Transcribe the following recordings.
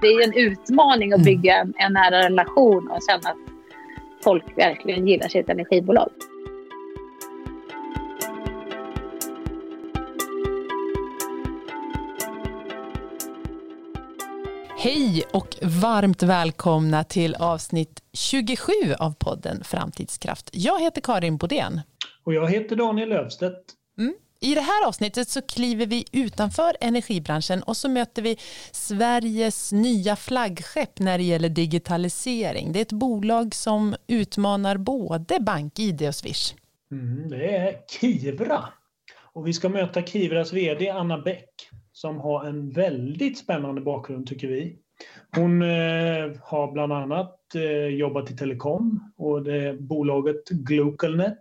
det är en utmaning att bygga en, en nära relation och känna att folk verkligen gillar sitt energibolag. Hej och varmt välkomna till avsnitt 27 av podden Framtidskraft. Jag heter Karin Bodén. Och jag heter Daniel Löfstedt. I det här avsnittet så kliver vi utanför energibranschen och så möter vi Sveriges nya flaggskepp när det gäller digitalisering. Det är ett bolag som utmanar både BankID och Swish. Mm, det är Kivra. Och vi ska möta Kivras VD Anna Bäck som har en väldigt spännande bakgrund tycker vi. Hon eh, har bland annat eh, jobbat i telekom och det bolaget Glocalnet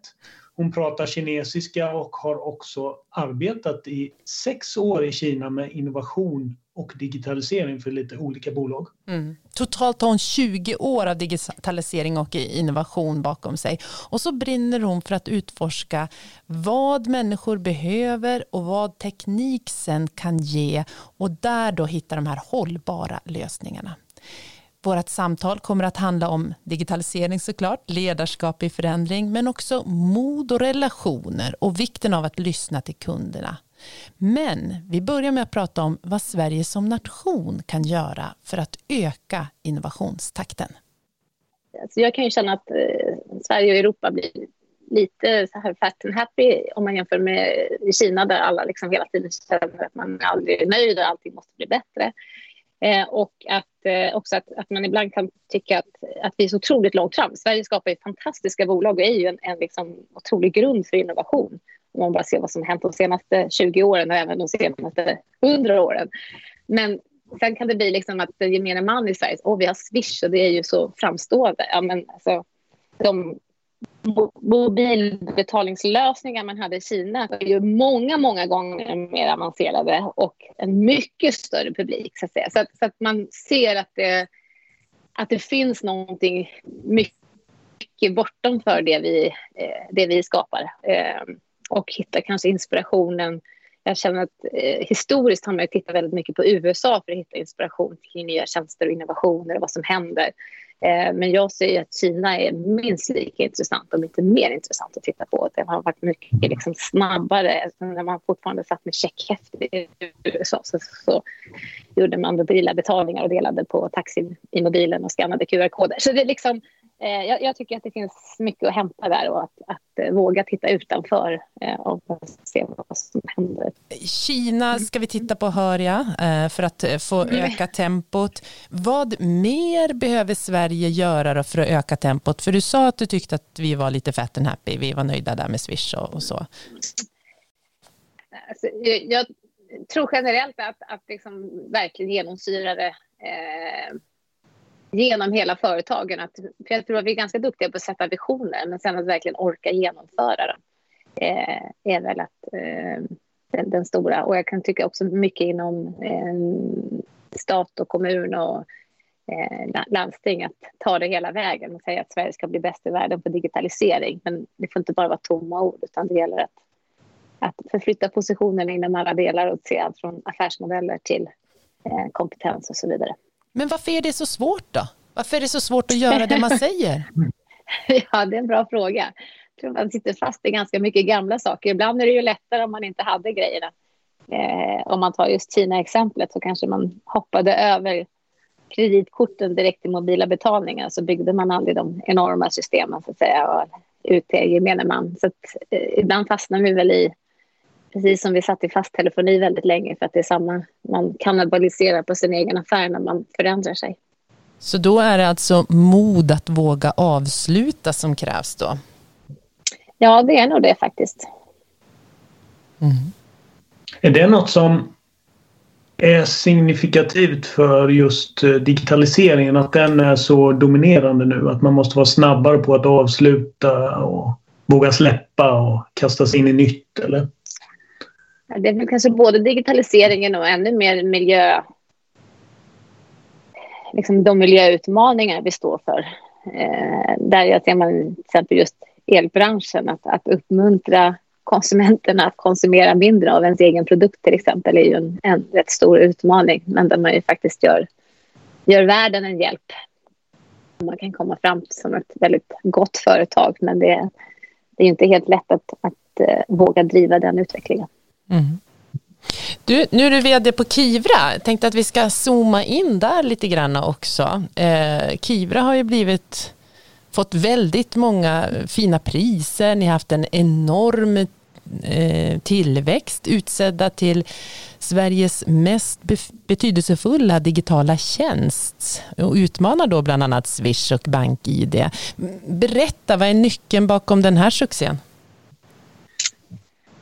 hon pratar kinesiska och har också arbetat i sex år i Kina med innovation och digitalisering för lite olika bolag. Mm. Totalt har hon 20 år av digitalisering och innovation bakom sig. Och så brinner hon för att utforska vad människor behöver och vad teknik sen kan ge och där då hitta de här hållbara lösningarna. Vårt samtal kommer att handla om digitalisering såklart, ledarskap i förändring, men också mod och relationer och vikten av att lyssna till kunderna. Men vi börjar med att prata om vad Sverige som nation kan göra för att öka innovationstakten. Alltså jag kan ju känna att eh, Sverige och Europa blir lite så här fat and happy om man jämför med Kina där alla liksom hela tiden känner att man aldrig är nöjd och allting måste bli bättre. Eh, och att, eh, också att, att man ibland kan tycka att, att vi är så otroligt långt fram. Sverige skapar ju fantastiska bolag och är ju en, en liksom otrolig grund för innovation. Om man bara ser vad som hänt de senaste 20 åren och även de senaste 100 åren. Men sen kan det bli liksom att gemene man i Sverige, åh vi har Swish och det är ju så framstående. Ja, men alltså, de mobilbetalningslösningar man hade i Kina var ju många, många gånger mer avancerade och en mycket större publik. Så att, säga. Så att, så att man ser att det, att det finns någonting mycket bortom för det vi, eh, det vi skapar eh, och hittar kanske inspirationen jag känner att eh, historiskt har man tittat väldigt mycket på USA för att hitta inspiration kring nya tjänster och innovationer och vad som händer. Eh, men jag ser att Kina är minst lika intressant, om inte mer intressant att titta på. Det har varit mycket liksom snabbare. Alltså, när man fortfarande satt med checkhäfte i USA så, så gjorde man mobila betalningar och delade på taxi i mobilen och skannade QR-koder. Så det är liksom jag, jag, tycker att det finns mycket att hämta där och att, att eh, våga titta utanför eh, och se vad som händer. Kina ska vi titta på hör jag för att få mm. öka tempot. Vad mer behöver Sverige göra för att öka tempot? För du sa att du tyckte att vi var lite fat and happy, vi var nöjda där med Swish och, och så. Alltså, jag tror generellt att, att liksom verkligen genomsyra det eh, genom hela företagen. Att, för jag tror att vi är ganska duktiga på att sätta visioner men sen att verkligen orka genomföra dem eh, är väl att, eh, den, den, stora. Och jag kan tycka också mycket inom eh, stat och kommun och eh, landsting att ta det hela vägen och säga att Sverige ska bli bäst i världen på digitalisering. Men det får inte bara vara tomma ord utan det gäller att, att förflytta positionerna inom alla delar och se allt från affärsmodeller till eh, kompetens och så vidare. Men varför är det så svårt då? Varför är det så svårt att göra det man säger? ja, det är en bra fråga. Jag tror man sitter fast i ganska mycket gamla saker. Ibland är det ju lättare om man inte hade grejerna. Eh, om man tar just Kina-exemplet så kanske man hoppade över kreditkorten direkt i mobila betalningar så byggde man aldrig de enorma systemen så att säga och ut till gemene man. Så att, eh, ibland fastnar vi väl i precis som vi satt i fast telefoni väldigt länge för att det är samma, man kannibaliserar på sin egen affär när man förändrar sig. Så då är det alltså mod att våga avsluta som krävs då? Ja, det är nog det faktiskt. Mm. Är det något som är signifikativt för just eh, digitaliseringen? Att den är så dominerande nu? Att man måste vara snabbare på att avsluta och våga släppa och kasta sig in i nytt? Eller? Det är väl kanske både digitaliseringen och ännu mer miljö... Liksom de miljöutmaningar vi står för. Eh, där jag ser man till exempel just elbranschen, att, att uppmuntra konsumenterna att konsumera mindre av ens egen produkt till exempel är ju en, en rätt stor utmaning, men där man ju faktiskt gör gör världen en hjälp. Man kan komma fram som ett väldigt gott företag men det, det är inte helt lätt att, att uh, våga driva den utvecklingen. Mm. Du, nu är du vd på Kivra. Jag tänkte att vi ska zooma in där lite grann också. Eh, Kivra har ju blivit, fått väldigt många fina priser. Ni har haft en enorm eh, tillväxt utsedda till Sveriges mest betydelsefulla digitala tjänst och utmanar då bland annat Swish och BankID. Berätta, vad är nyckeln bakom den här succén?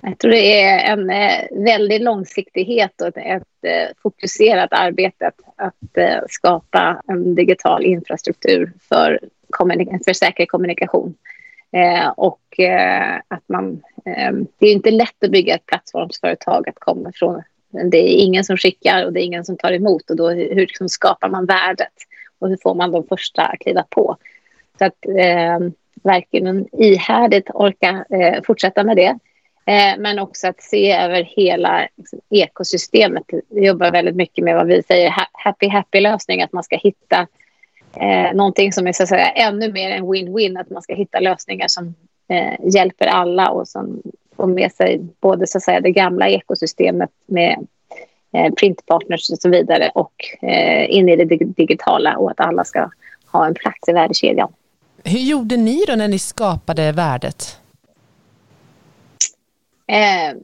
Jag tror det är en eh, väldig långsiktighet och ett, eh, fokuserat arbete att, eh, skapa en digital infrastruktur för, för säker kommunikation. Och att man, det är inte lätt att bygga ett plattformsföretag att komma från. Det är ingen som skickar och det är ingen som tar emot och då hur liksom skapar man värdet och hur får man de första att kliva på? Så att verkligen ihärdigt orka fortsätta med det. Eh, men också att se över hela liksom, ekosystemet. Vi jobbar väldigt mycket med vad vi säger happy happy lösning, att man ska hitta eh, någonting som är så att säga ännu mer en win-win, att man ska hitta lösningar som eh, hjälper alla och som får med sig både så att säga det gamla ekosystemet med eh, printpartners och så vidare och eh, in i det digitala och att alla ska ha en plats i värdekedjan. Hur gjorde ni då när ni skapade värdet? Eh,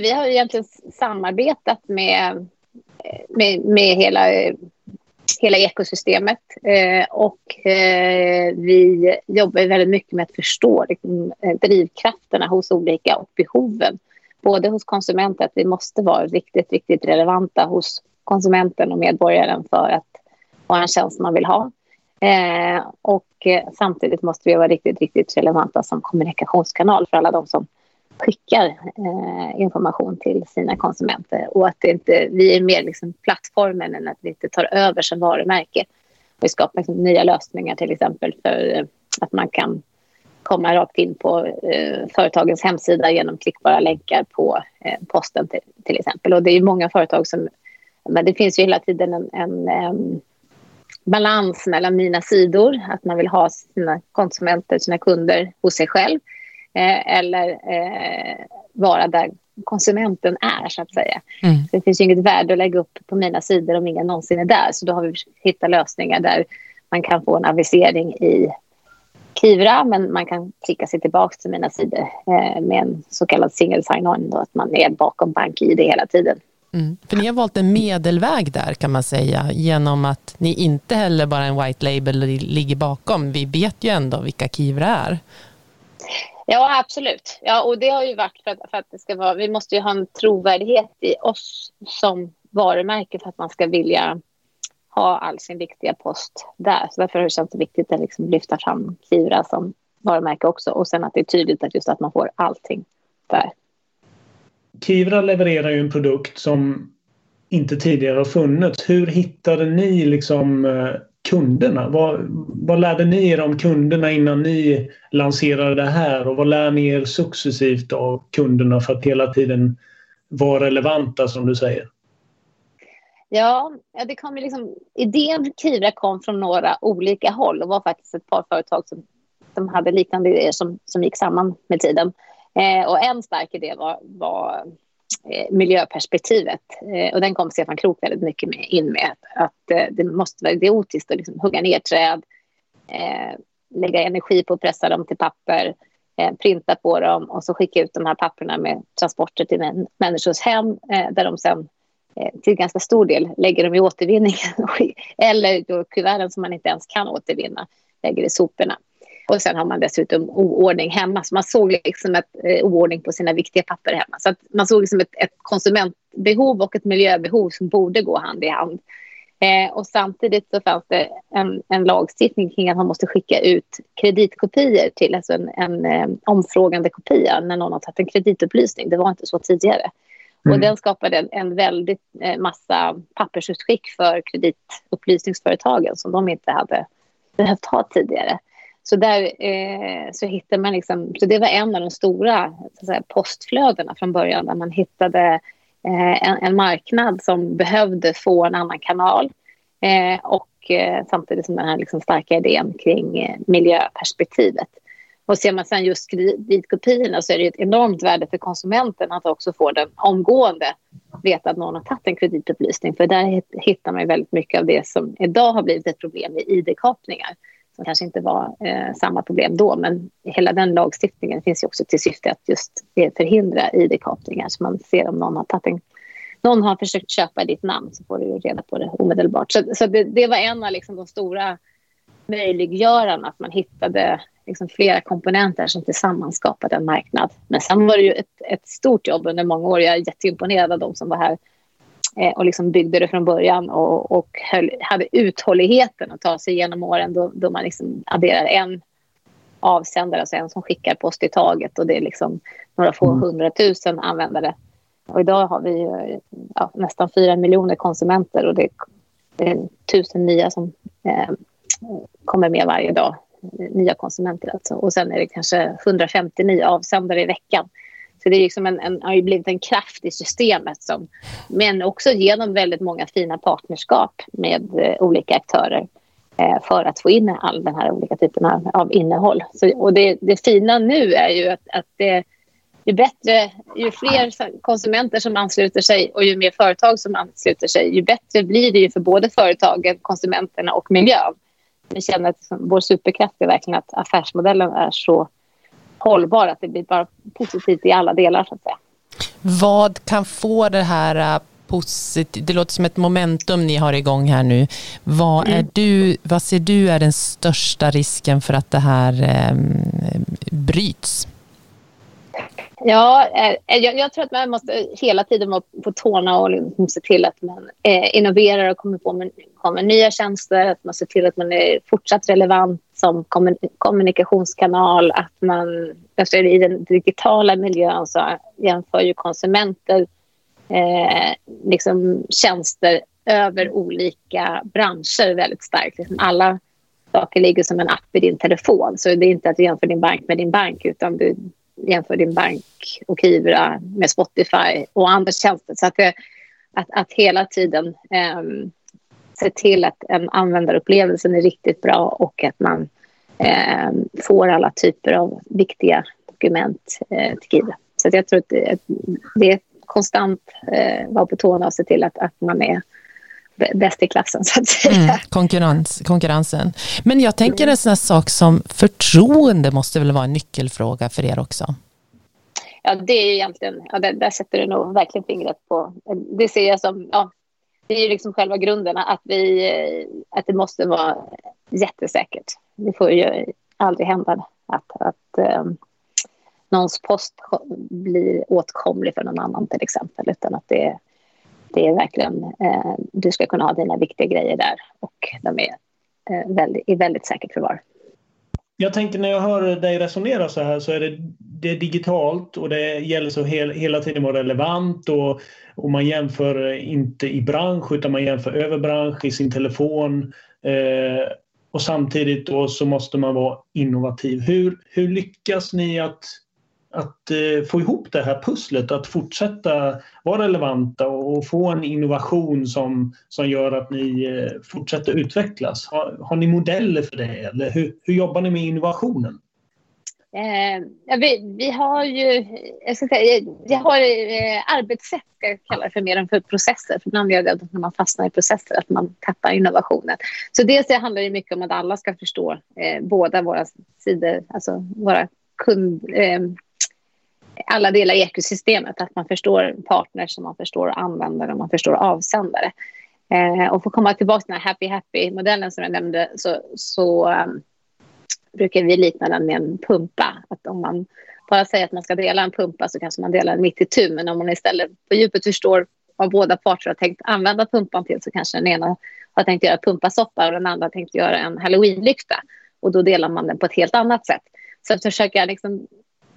vi har egentligen samarbetat med, med, med hela, hela ekosystemet eh, och eh, vi jobbar väldigt mycket med att förstå liksom, eh, drivkrafterna hos olika och behoven. Både hos konsumenter att vi måste vara riktigt, riktigt relevanta hos konsumenten och medborgaren för att ha en tjänst man vill ha. Eh, och eh, samtidigt måste vi vara riktigt, riktigt relevanta som kommunikationskanal för alla de som skickar eh, information till sina konsumenter och att det inte, vi är mer liksom plattformen än att vi inte tar över som varumärke. Vi skapar liksom nya lösningar till exempel för eh, att man kan komma rakt in på eh, företagens hemsida genom klickbara länkar på eh, posten till, till, exempel. Och det är många företag som... Men det finns ju hela tiden en, en, en balans mellan mina sidor, att man vill ha sina konsumenter, sina kunder hos sig själv eller eh, vara där konsumenten är, så att säga. Mm. Det finns ju inget värde att lägga upp på mina sidor om ingen någonsin är där. Så då har vi hittat lösningar där man kan få en avisering i Kivra, men man kan klicka sig tillbaka till mina sidor eh, med en så kallad single sign-on, att man är bakom BankID hela tiden. Mm. För ni har valt en medelväg där kan man säga genom att ni inte heller bara en white label ligger bakom. Vi vet ju ändå vilka Kivra är. Ja, absolut. Ja, och det har ju varit för att, för att det ska vara... Vi måste ju ha en trovärdighet i oss som varumärke för att man ska vilja ha all sin viktiga post där. Så därför har det känts viktigt att liksom lyfta fram Kivra som varumärke också. Och sen att det är tydligt att just att man får allting där. Kivra levererar ju en produkt som inte tidigare har funnits. Hur hittade ni liksom eh, kunderna? Vad, vad lärde ni er om kunderna innan ni lanserade det här och vad lär ni er successivt av kunderna för att hela tiden vara relevanta som du säger? Ja, det kom liksom, idén Kivra kom från några olika håll och var faktiskt ett par företag som, som hade liknande idéer som, som gick samman med tiden. Eh, och en stark idé var, var Eh, miljöperspektivet. Eh, och den kom Stefan Krook väldigt mycket med, in med. Att eh, det måste vara idiotiskt att liksom hugga ner träd, lägga energi på att pressa dem till papper, printa på dem och så skicka ut de här papperna med transporter till människors hem där de sen till ganska stor del lägger dem i återvinningen eller då kuverten som man inte ens kan återvinna lägger i soporna. Och sen har man dessutom oordning hemma. Så man såg liksom ett eh, oordning på sina viktiga papper hemma. Så man såg liksom ett, ett, konsumentbehov och ett miljöbehov som borde gå hand i hand. Eh, och samtidigt så fanns det en, en, lagstiftning kring att man måste skicka ut kreditkopior till alltså en, en eh, omfrågande kopia när någon har tagit en kreditupplysning. Det var inte så tidigare. Mm. Och den skapade en, en väldigt eh, massa pappersutskick för kreditupplysningsföretagen som de inte hade behövt ha tidigare. Så där eh, så hittade man liksom, så det var en av de stora säga, postflödena från början där man hittade eh, en, en, marknad som behövde få en annan kanal Eh, och eh, samtidigt som den här liksom starka idén kring eh, miljöperspektivet. Och ser man sen just kreditkopiorna så är det ett enormt värde för konsumenten att också få den omgående veta att någon har tagit en kreditupplysning. För där hittar man väldigt mycket av det som idag har blivit ett problem i id-kapningar. Som kanske inte var eh, samma problem då, men hela den lagstiftningen finns ju också till syfte att just eh, förhindra id-kapningar. Så man ser om någon har tagit en någon har försökt köpa ditt namn så får du reda på det omedelbart. Så, så det, det, var en av liksom de stora möjliggörarna, att man hittade liksom flera komponenter som tillsammans skapade en marknad. Men sen var det ju ett, ett stort jobb under många år. Jag är jätteimponerad av de som var här och liksom byggde det från början och, och höll, hade uthålligheten att ta sig igenom åren då, då man liksom adderar en avsändare, alltså en som skickar post i taget och det är liksom några få mm. hundratusen användare. Och idag har vi ja, nästan fyra miljoner konsumenter och det, det är tusen nya som eh, kommer med varje dag nya konsumenter. Alltså. Och sen är det kanske 150 nya avsändare i veckan. Så det är liksom en, en, har ju blivit en kraft i systemet. Som, men också genom väldigt många fina partnerskap med eh, olika aktörer eh, för att få in all den här olika typen av, av innehåll. Så, och det, det fina nu är ju att, att det, ju bättre, ju fler konsumenter som ansluter sig och ju mer företag som ansluter sig, ju bättre blir det ju för både företagen, konsumenterna och miljön vi känner att vår superkraft är verkligen att affärsmodellen är så hållbar att det blir bara positivt i alla delar. Så att säga. Vad kan få det här äh, positivt, det låter som ett momentum ni har igång här nu. Vad, är mm. du, vad ser du är den största risken för att det här eh, bryts? Ja, eh, jag, jag, tror att man måste hela tiden vara på tårna och liksom se till att man eh, innoverar och kommer på med, kommer nya tjänster. Att man ser till att man är fortsatt relevant som kommunikationskanal. Att man, alltså I den digitala miljön så jämför ju konsumenter eh, liksom tjänster över olika branscher väldigt starkt. Liksom alla saker ligger som en app i din telefon. Så det är inte att du jämför din bank med din bank utan du jämför din bank och Kivra med Spotify och andra tjänster. Så att, det, att, att hela tiden eh, se till att en användarupplevelsen är riktigt bra och att man eh, får alla typer av viktiga dokument eh, till Kivra. Så jag tror att det, det är konstant eh, vara på tårna och se till att, att man är bäst i klassen så att säga. Mm, konkurrens, konkurrensen. Men jag tänker en sån här sak som förtroende måste väl vara en nyckelfråga för er också? Ja, det är egentligen, ja, där, där sätter du nog verkligen fingret på. Det ser jag som, ja, det är ju liksom själva grunden att, vi, eh, att det måste vara jättesäkert. Det får ju aldrig hända att, att um, någons post blir åtkomlig för någon annan till exempel, utan att det det är verkligen, eh, du ska kunna ha dina viktiga grejer där och de är, eh, väldigt, i väldigt säkert förvar. Jag tänker när jag hör dig resonera så här så är det, det är digitalt och det gäller så hel, hela tiden vara relevant och, och man jämför inte i bransch utan man jämför över bransch i sin telefon. Eh, och samtidigt då så måste man vara innovativ. Hur, hur lyckas ni att att eh, få ihop det här pusslet, att fortsätta vara relevanta och få en innovation som, som gör att ni eh, fortsätter utvecklas. Har, har ni modeller för det eller hur, hur jobbar ni med innovationen? Eh, ja, vi, vi, har ju jag ska säga, vi har eh, arbetssätt, ska jag kalla det för, mer än för processer. För ibland gör det när man fastnar i processer att man tappar innovationen. Så dels det handlar det mycket om att alla ska förstå eh, båda våra sidor, alltså våra kund, eh, alla delar i ekosystemet. Att man förstår partners, man förstår användare och man förstår avsändare. Eh, och för att komma tillbaka till den här happy happy-modellen som jag nämnde så, så um, brukar vi likna den med en pumpa. Att om man bara säger att man ska dela en pumpa så kanske man delar den mitt i tu. Men om man istället på djupet förstår vad båda parter har tänkt använda pumpan till så kanske den ena har tänkt göra pumpasoppa och den andra har tänkt göra en halloweenlykta. Och då delar man den på ett helt annat sätt. Så att försöka liksom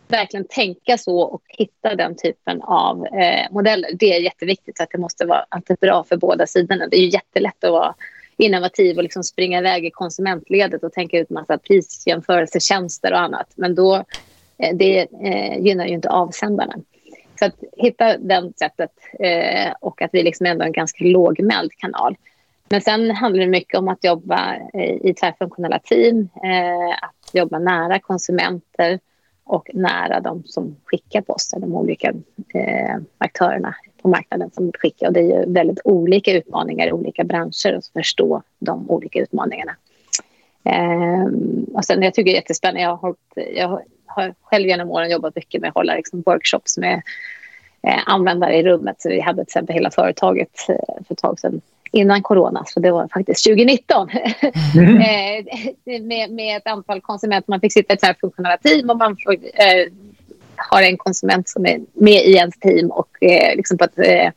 verkligen tänka så och hitta den typen av eh, modeller. Det är jätteviktigt. Så att det måste vara alltid bra för båda sidorna. Det är ju jättelätt att vara innovativ och liksom springa iväg i konsumentledet och tänka ut massa prisjämförelsetjänster och annat. Men då, eh, det eh, gynnar ju inte avsändarna. Så att hitta det sättet eh, och att vi liksom ändå är en ganska lågmäld kanal. Men sen handlar det mycket om att jobba eh, i tvärfunktionella team, eh, att jobba nära konsumenter och nära de som skickar posten, de olika eh, aktörerna på marknaden som skickar. Och det är ju väldigt olika utmaningar i olika branscher att förstå de olika utmaningarna. Ehm, och sen jag tycker det är jättespännande, jag har, hållit, jag har själv genom åren jobbat mycket med att hålla liksom workshops med eh, användare i rummet. Så vi hade till exempel hela företaget eh, för ett tag sedan innan corona, så det var faktiskt 2019. Mm. eh, med, med ett antal konsumenter. Man fick sitta i ett så här funktionella team och man får, eh, har en konsument som är med i ens team och eh, liksom på ett eh,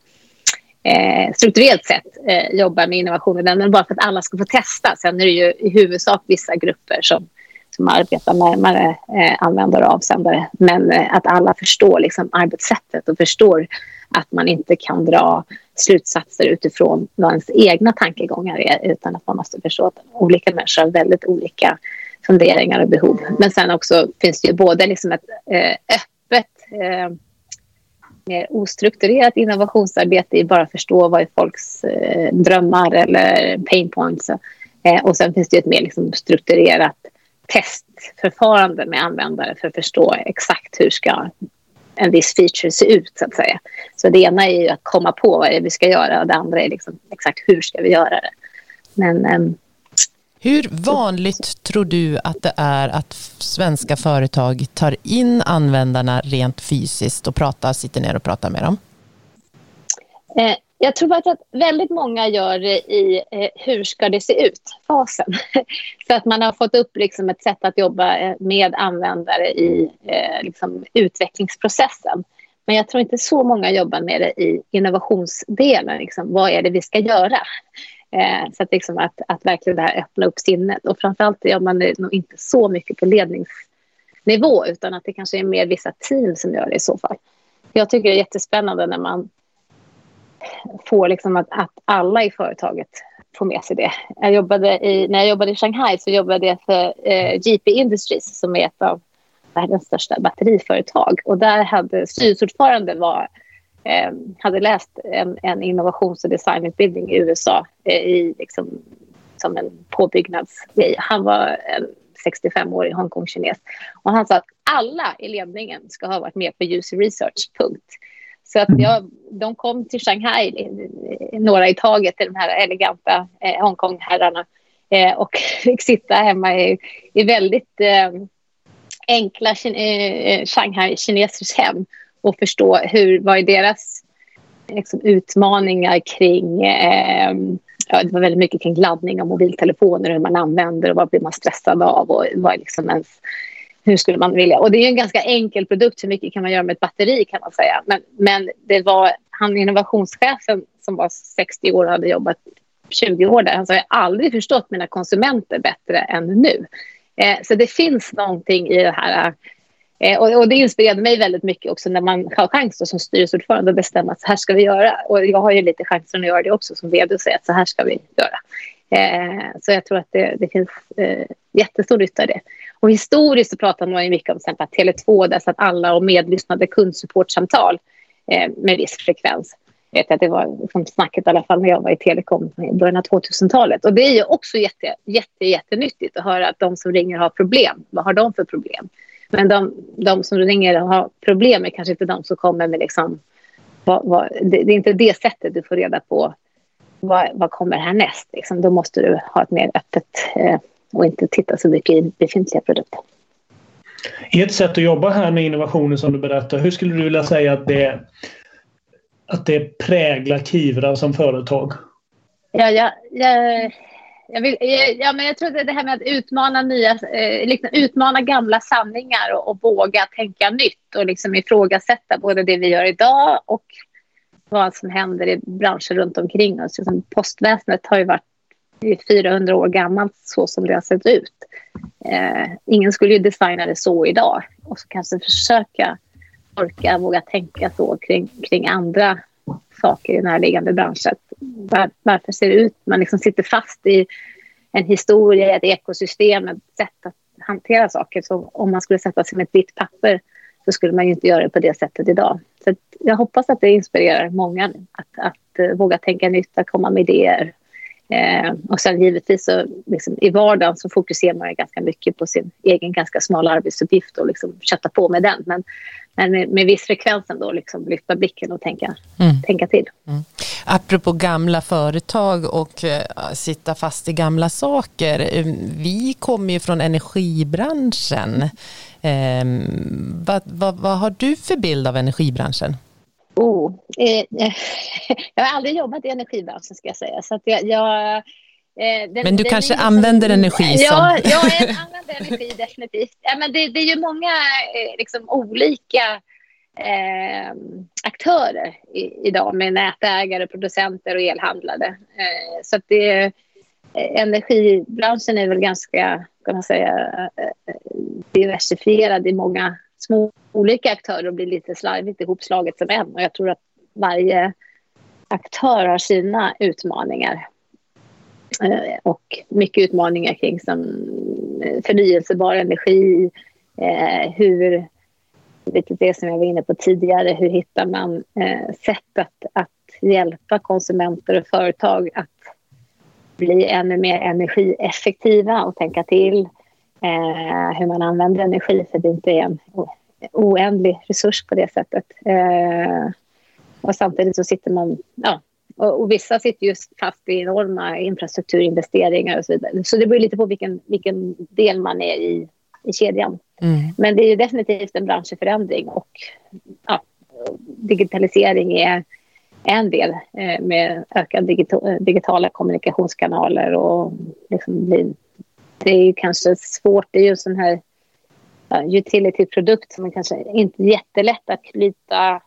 eh, strukturellt sätt eh, jobbar med innovationer. Men bara för att alla ska få testa. Sen är det ju i huvudsak vissa grupper som som arbetar närmare användare och avsändare. Men att alla förstår liksom, arbetssättet och förstår att man inte kan dra slutsatser utifrån vad ens egna tankegångar är utan att man måste förstå att olika människor har väldigt olika funderingar och behov. Men sen också finns det ju både liksom ett eh, öppet eh, mer ostrukturerat innovationsarbete i bara förstå vad är folks eh, drömmar eller pain points. Eh, och sen finns det ett mer liksom, strukturerat testförfarande med användare för att förstå exakt hur ska en viss feature se ut. Så att säga. Så det ena är ju att komma på vad det är vi ska göra och det andra är liksom exakt hur ska vi göra det. Men, um, hur vanligt tror du att det är att svenska företag tar in användarna rent fysiskt och pratar, sitter ner och pratar med dem? Eh, jag tror att väldigt många gör det i eh, hur ska det se ut-fasen. Så att man har fått upp liksom ett sätt att jobba eh, med användare i eh, liksom utvecklingsprocessen. Men jag tror inte så många jobbar med det i innovationsdelen. Liksom, vad är det vi ska göra? Eh, så att, liksom att, att verkligen det här öppna upp sinnet. Och framförallt gör man det nog inte så mycket på ledningsnivå utan att det kanske är mer vissa team som gör det i så fall. Jag tycker det är jättespännande när man får liksom att, att alla i företaget får med sig det. Jag jobbade i, när jag jobbade i Shanghai så jobbade jag för eh, GP Industries som är ett av världens största batteriföretag. Och där hade styrelseordföranden var, eh, hade läst en, en innovations och designutbildning i USA eh, i, liksom, som en påbyggnadsgrej. Han var en 65-årig Hongkong-kines. Och han sa att alla i ledningen ska ha varit med på user research, punkt. Så att mm. jag, de kom till Shanghai, några i taget, de här eleganta eh, Hongkong-herrarna eh, och fick sitta hemma i, i väldigt eh, enkla eh, Shanghai-kinesers hem och förstå hur, vad är deras liksom, utmaningar kring eh, ja, det var väldigt mycket kring laddning av mobiltelefoner, hur man använder och vad blir man stressad av och vad är liksom ens hur skulle man vilja? Och det är en ganska enkel produkt. Hur mycket kan man göra med ett batteri kan man säga. Men, men det var han innovationschefen som var 60 år och hade jobbat 20 år där. Han sa jag har aldrig förstått mina konsumenter bättre än nu. Eh, så det finns någonting i det här. Eh, och, och, det inspirerade mig väldigt mycket också när man har chans då, som styrelseordförande att bestämma att så här ska vi göra. Och jag har ju lite chansen att göra det också som vd och säga att så här ska vi göra. Eh, så jag tror att det, det finns eh, jättestor nytta i det. Och historiskt så pratade man mycket om exempel att Tele2 där satt alla och medlyssnade kundsupportsamtal eh, med viss frekvens. Jag vet att det var liksom snacket i alla fall när jag var i telekom i början av 2000-talet. Och det är ju också jätte, jätte, jättenyttigt att höra att de som ringer har problem. Vad har de för problem? Men de, de som ringer och har problem är kanske inte de som kommer med liksom... Vad, vad, det, det, är inte det sättet du får reda på vad, vad kommer härnäst. Liksom. Då måste du ha ett mer öppet eh, och inte titta så mycket i befintliga produkter. Ert sätt att jobba här med innovationer som du berättar, hur skulle du vilja säga att det, att det präglar Kivra som företag? Ja, ja, ja, jag, vill, ja, men jag tror att det här med att utmana, nya, eh, liksom utmana gamla sanningar och, och, våga tänka nytt och liksom ifrågasätta både det vi gör idag och vad som händer i branscher runt omkring oss. Liksom postväsendet har ju varit 400 år gammalt så som det har sett ut. Eh, ingen skulle ju designa det så idag. Och så kanske försöka orka, våga tänka så kring, kring andra saker i närliggande branscher. Var, varför ser det ut? Man liksom sitter fast i en historia, ett ekosystem, ett sätt att hantera saker. Så om man skulle sätta sig med ett vitt papper så skulle man ju inte göra det på det sättet idag. Så jag hoppas att det inspirerar många att, att, att våga tänka nytt, att komma med idéer Eh, och sen givetvis så liksom, i vardagen så fokuserar man ganska mycket på sin egen ganska smala arbetsuppgift och liksom kötta på med den. Men, men med, med viss frekvens då liksom lyfta blicken och tänka, mm. tänka till. Mm. Apropå gamla företag och uh, sitta fast i gamla saker. Eh, vi kommer ju från energibranschen. Um, vad, vad, vad har du för bild av energibranschen? Oh, eh, jag har aldrig jobbat i energibranschen ska jag säga. Så jag, jag eh, den, men du kanske använder energi som... Ja, jag använder energi definitivt. Ja, men det, det är ju många eh, liksom, olika eh, aktörer i, idag med nätägare, producenter och elhandlare. Eh, så att det, eh, energibranschen är väl ganska kan man säga, diversifierad i många små olika aktörer och blir lite slarvigt ihopslaget som en. Och jag tror att varje aktör har sina utmaningar. Eh, och mycket utmaningar kring som eh, förnyelsebar energi, eh, hur, lite det som jag var inne på tidigare, hur hittar man eh, sätt att, att hjälpa konsumenter och företag att bli ännu mer energieffektiva och tänka till eh, hur man använder energi, för det inte är en oändlig resurs på det sättet. Eh, och samtidigt så sitter man... Ja, och, och, vissa sitter just fast i enorma infrastrukturinvesteringar och så vidare. Så det beror lite på vilken, vilken del man är i, i kedjan. Mm. Men det är definitivt en branschförändring och ja, digitalisering är en del eh, med ökade digitala kommunikationskanaler och liksom det är ju kanske svårt. Det är ju sån här utility-produkt som är kanske inte jättelätt att knyta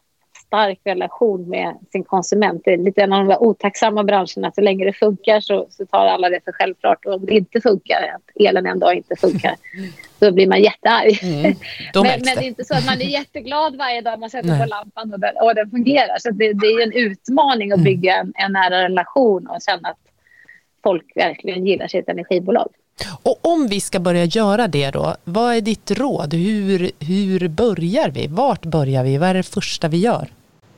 stark relation med sin konsument. Det är lite en av de otacksamma branscherna. Så länge det funkar så, så tar alla det för självklart. Och om det inte funkar, att elen en dag inte funkar, då blir man jättearg. Mm, men, men, det är inte så att man är jätteglad varje dag man sätter Nej. på lampan och den, och den fungerar. Så det, det är en utmaning att mm. bygga en, en nära relation och känna att folk verkligen gillar sitt energibolag. Och om vi ska börja göra det då, vad är ditt råd? Hur, hur börjar vi? Vart börjar vi? Vad är det första vi gör?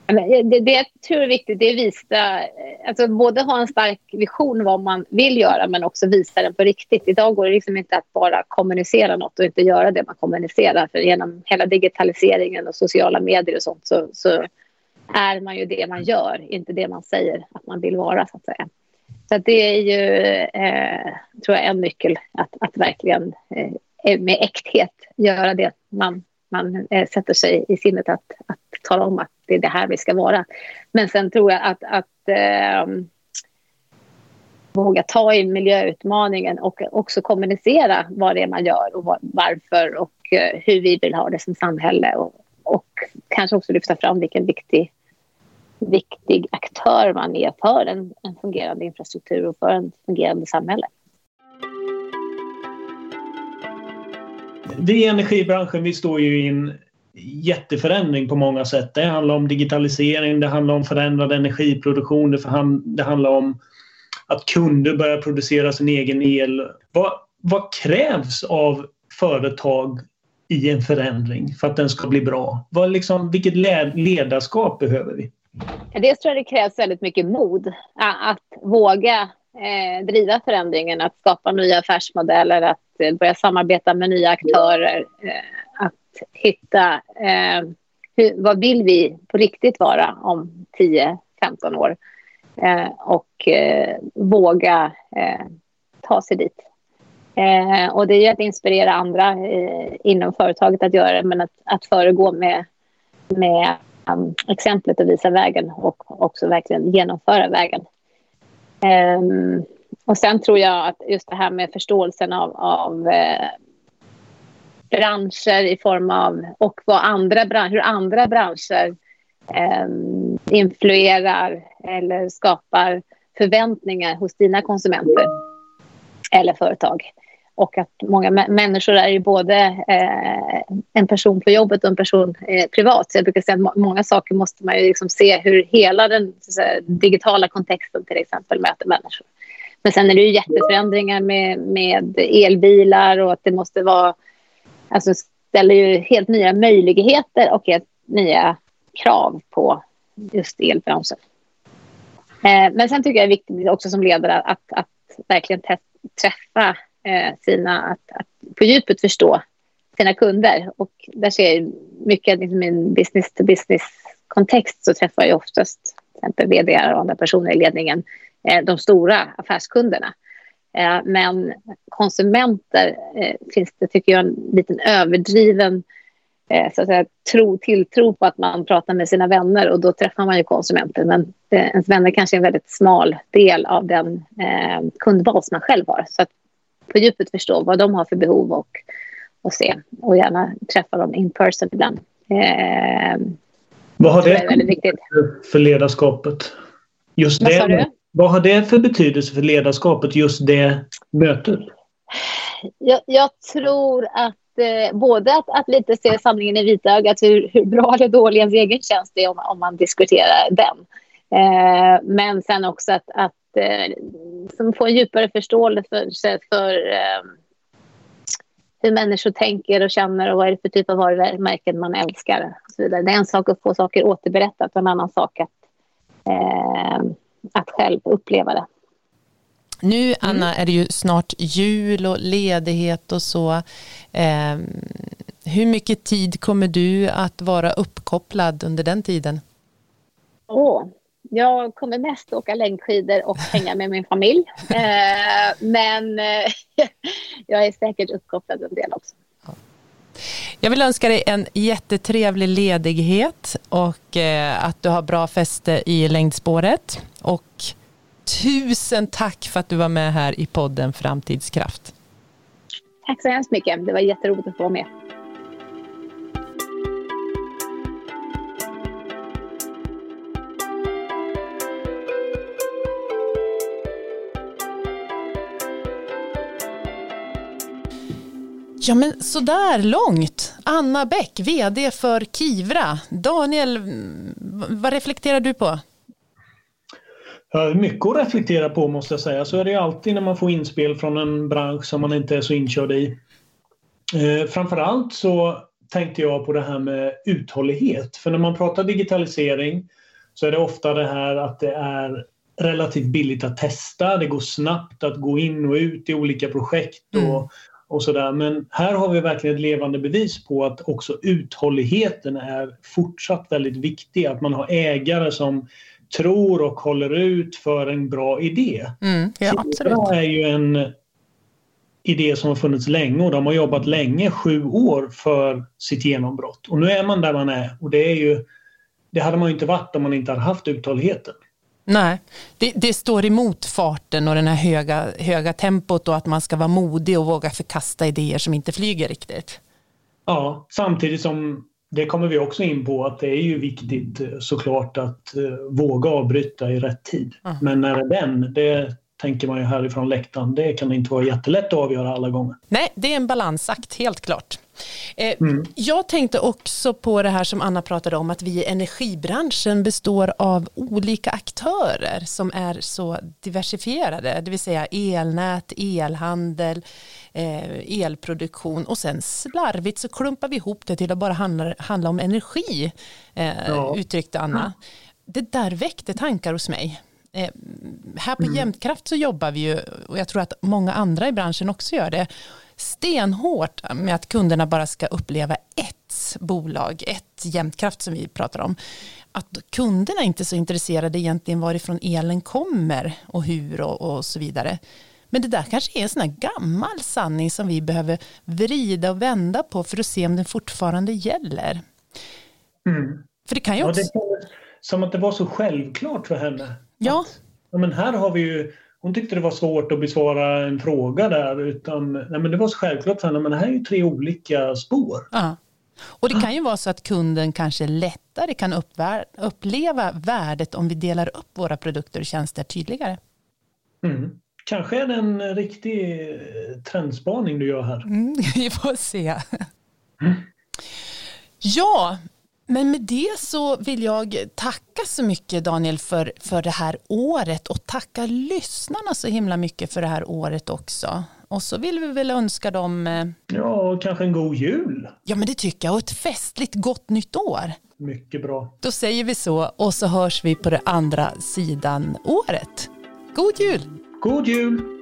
Eh, det, det jag tror är viktigt det är att visa, eh, alltså både ha en stark vision vad man vill göra men också visa den på riktigt. Idag går det liksom inte att bara kommunicera något och inte göra det man kommunicerar. För genom hela digitaliseringen och sociala medier och sånt så, så är man ju det man gör, inte det man säger att man vill vara så att säga. Så att det är ju, eh, tror jag, är en nyckel att, att verkligen eh, eh, med äkthet göra det man, man eh, sätter sig i sinnet att, att tala om att det är det här vi ska vara. Men sen tror jag att, att eh, våga ta i miljöutmaningen och också kommunicera vad det är man gör och var, varför och eh, hur vi vill ha det som samhälle och, och kanske också lyfta fram vilken viktig viktig aktör man är för en, en fungerande infrastruktur och för en fungerande samhälle. Vi i energibranschen vi står ju i en jätteförändring på många sätt. Det handlar om digitalisering, det handlar om förändrad energiproduktion, det, det handlar om att kunder börjar producera sin egen el. Vad, vad krävs av företag i en förändring för att den ska bli bra? Vad liksom, vilket ledarskap behöver vi? Dels tror jag det krävs väldigt mycket mod att våga eh, driva förändringen, att skapa nya affärsmodeller, att eh, börja samarbeta med nya aktörer, eh, att hitta eh, hur, vad vill vi på riktigt vara om 10-15 år eh, och eh, våga eh, ta sig dit. Eh, och det är ju att inspirera andra eh, inom företaget att göra det, men att, att föregå med, med um, exemplet och visa vägen och också verkligen genomföra vägen. Ehm, och sen tror jag att just det här med förståelsen av, av eh, branscher i form av och vad andra, hur andra branscher eh, influerar eller skapar förväntningar hos dina konsumenter eller företag. Och att många människor är ju både eh, en person på jobbet och en person eh, privat. Så jag brukar säga att många saker måste man ju liksom se hur hela den säga, digitala kontexten till exempel möter människor. Men sen är det ju jätteförändringar med, med elbilar och att det måste vara... Alltså ställer ju helt nya möjligheter och helt nya krav på just elbranschen. Eh, men sen tycker jag det är viktigt också som ledare att, att verkligen träffa Eh, sina, att, att på djupet förstå sina kunder. Och där ser jag mycket liksom i en business to business kontext så träffar jag oftast till exempel vd och andra personer i ledningen eh, de stora affärskunderna. Eh, men konsumenter eh, finns det, tycker jag, en liten överdriven eh, så att säga, tro, tilltro på att man pratar med sina vänner och då träffar man ju konsumenter. Men eh, ens vänner kanske är en väldigt smal del av den kundbas man själv har. Så att på djupet förstå vad de har för behov och, och se och gärna träffa dem in person ibland. vad har det, det för ledarskapet? Just vad det, vad har det för betydelse för ledarskapet, just det mötet? Jag, jag tror att eh, både att, att lite se sanningen i vitögat, hur, hur bra eller dålig ens egen tjänst är om, om man diskuterar den. Eh, men sen också att, att eh, som få en djupare förståelse för, för eh, hur människor tänker och känner och vad är det för typ av varumärken man älskar. Och så vidare. Det är en sak att få saker återberättat och en annan sak att eh, att själv uppleva det. Nu, mm. Anna, är det ju snart jul och ledighet och så. Eh, hur mycket tid kommer du att vara uppkopplad under den tiden? Oh, jag kommer mest åka längdskidor och hänga med min familj. Eh, men eh, jag är säkert uppkopplad en del också. Jag vill önska dig en jättetrevlig ledighet och eh, att du har bra fäste i längdspåret. Och tusen tack för att du var med här i podden Framtidskraft. Tack så hemskt mycket. Det var jätteroligt att få vara med. Ja men sådär långt. Anna Bäck, vd för Kivra. Daniel, vad reflekterar du på? Mycket att reflektera på måste jag säga. Så är det ju alltid när man får inspel från en bransch som man inte är så inkörd i. Eh, framförallt så tänkte jag på det här med uthållighet. För när man pratar digitalisering så är det ofta det här att det är relativt billigt att testa. Det går snabbt att gå in och ut i olika projekt och, mm och sådär. Men här har vi verkligen ett levande bevis på att också uthålligheten är fortsatt väldigt viktig. Att man har ägare som tror och håller ut för en bra idé. Mm, ja, absolut. Det är ju en idé som har funnits länge och de har jobbat länge, sju år, för sitt genombrott. Och nu är man där man är och det är ju det hade man ju inte varit om man inte hade haft uthålligheten. Nej, det, det, står emot farten och det här höga, höga tempot och att man ska vara modig och våga förkasta idéer som inte flyger riktigt. Ja, samtidigt som det kommer vi också in på att det är ju viktigt eh, såklart att uh, våga avbryta i rätt tid. Mm. Men när är den? Det tänker man ju härifrån läktaren. Det kan inte vara jättelätt att avgöra alla gånger. Nej, det är en balansakt, helt klart. Eh, mm. Jag tänkte också på det här som Anna pratade om att vi i energibranschen består av olika aktörer som är så diversifierade, det vill säga elnät, elhandel, eh, elproduktion och sen slarvigt så klumpar vi ihop det till att bara handla, handla om energi, eh, ja. uttryckte Anna. Det där väckte tankar hos mig. Eh, här på mm. Jämtkraft så jobbar vi ju, och jag tror att många andra i branschen också gör det, stenhårt med att kunderna bara ska uppleva ett bolag, ett Jämtkraft som vi pratar om. Att kunderna inte är så intresserade egentligen varifrån elen kommer och hur och, och så vidare. Men det där kanske är en sån här gammal sanning som vi behöver vrida och vända på för att se om den fortfarande gäller. Mm. För det kan ju också... Ja, det som att det var så självklart för henne. Ja. Att, ja men här har vi ju hon tyckte det var svårt att besvara en fråga där. Utan, nej men det var så självklart för henne, men det här är ju tre olika spår. Ja. Och det kan ju vara så att kunden kanske lättare kan uppleva värdet om vi delar upp våra produkter och tjänster tydligare. Mm. Kanske är det en riktig trendspaning du gör här. Mm, vi får se. Mm. Ja, men med det så vill jag tacka så mycket Daniel för, för det här året och tacka lyssnarna så himla mycket för det här året också. Och så vill vi väl önska dem... Eh, ja, kanske en god jul. Ja, men det tycker jag. Och ett festligt gott nytt år. Mycket bra. Då säger vi så och så hörs vi på det andra sidan året. God jul! God jul!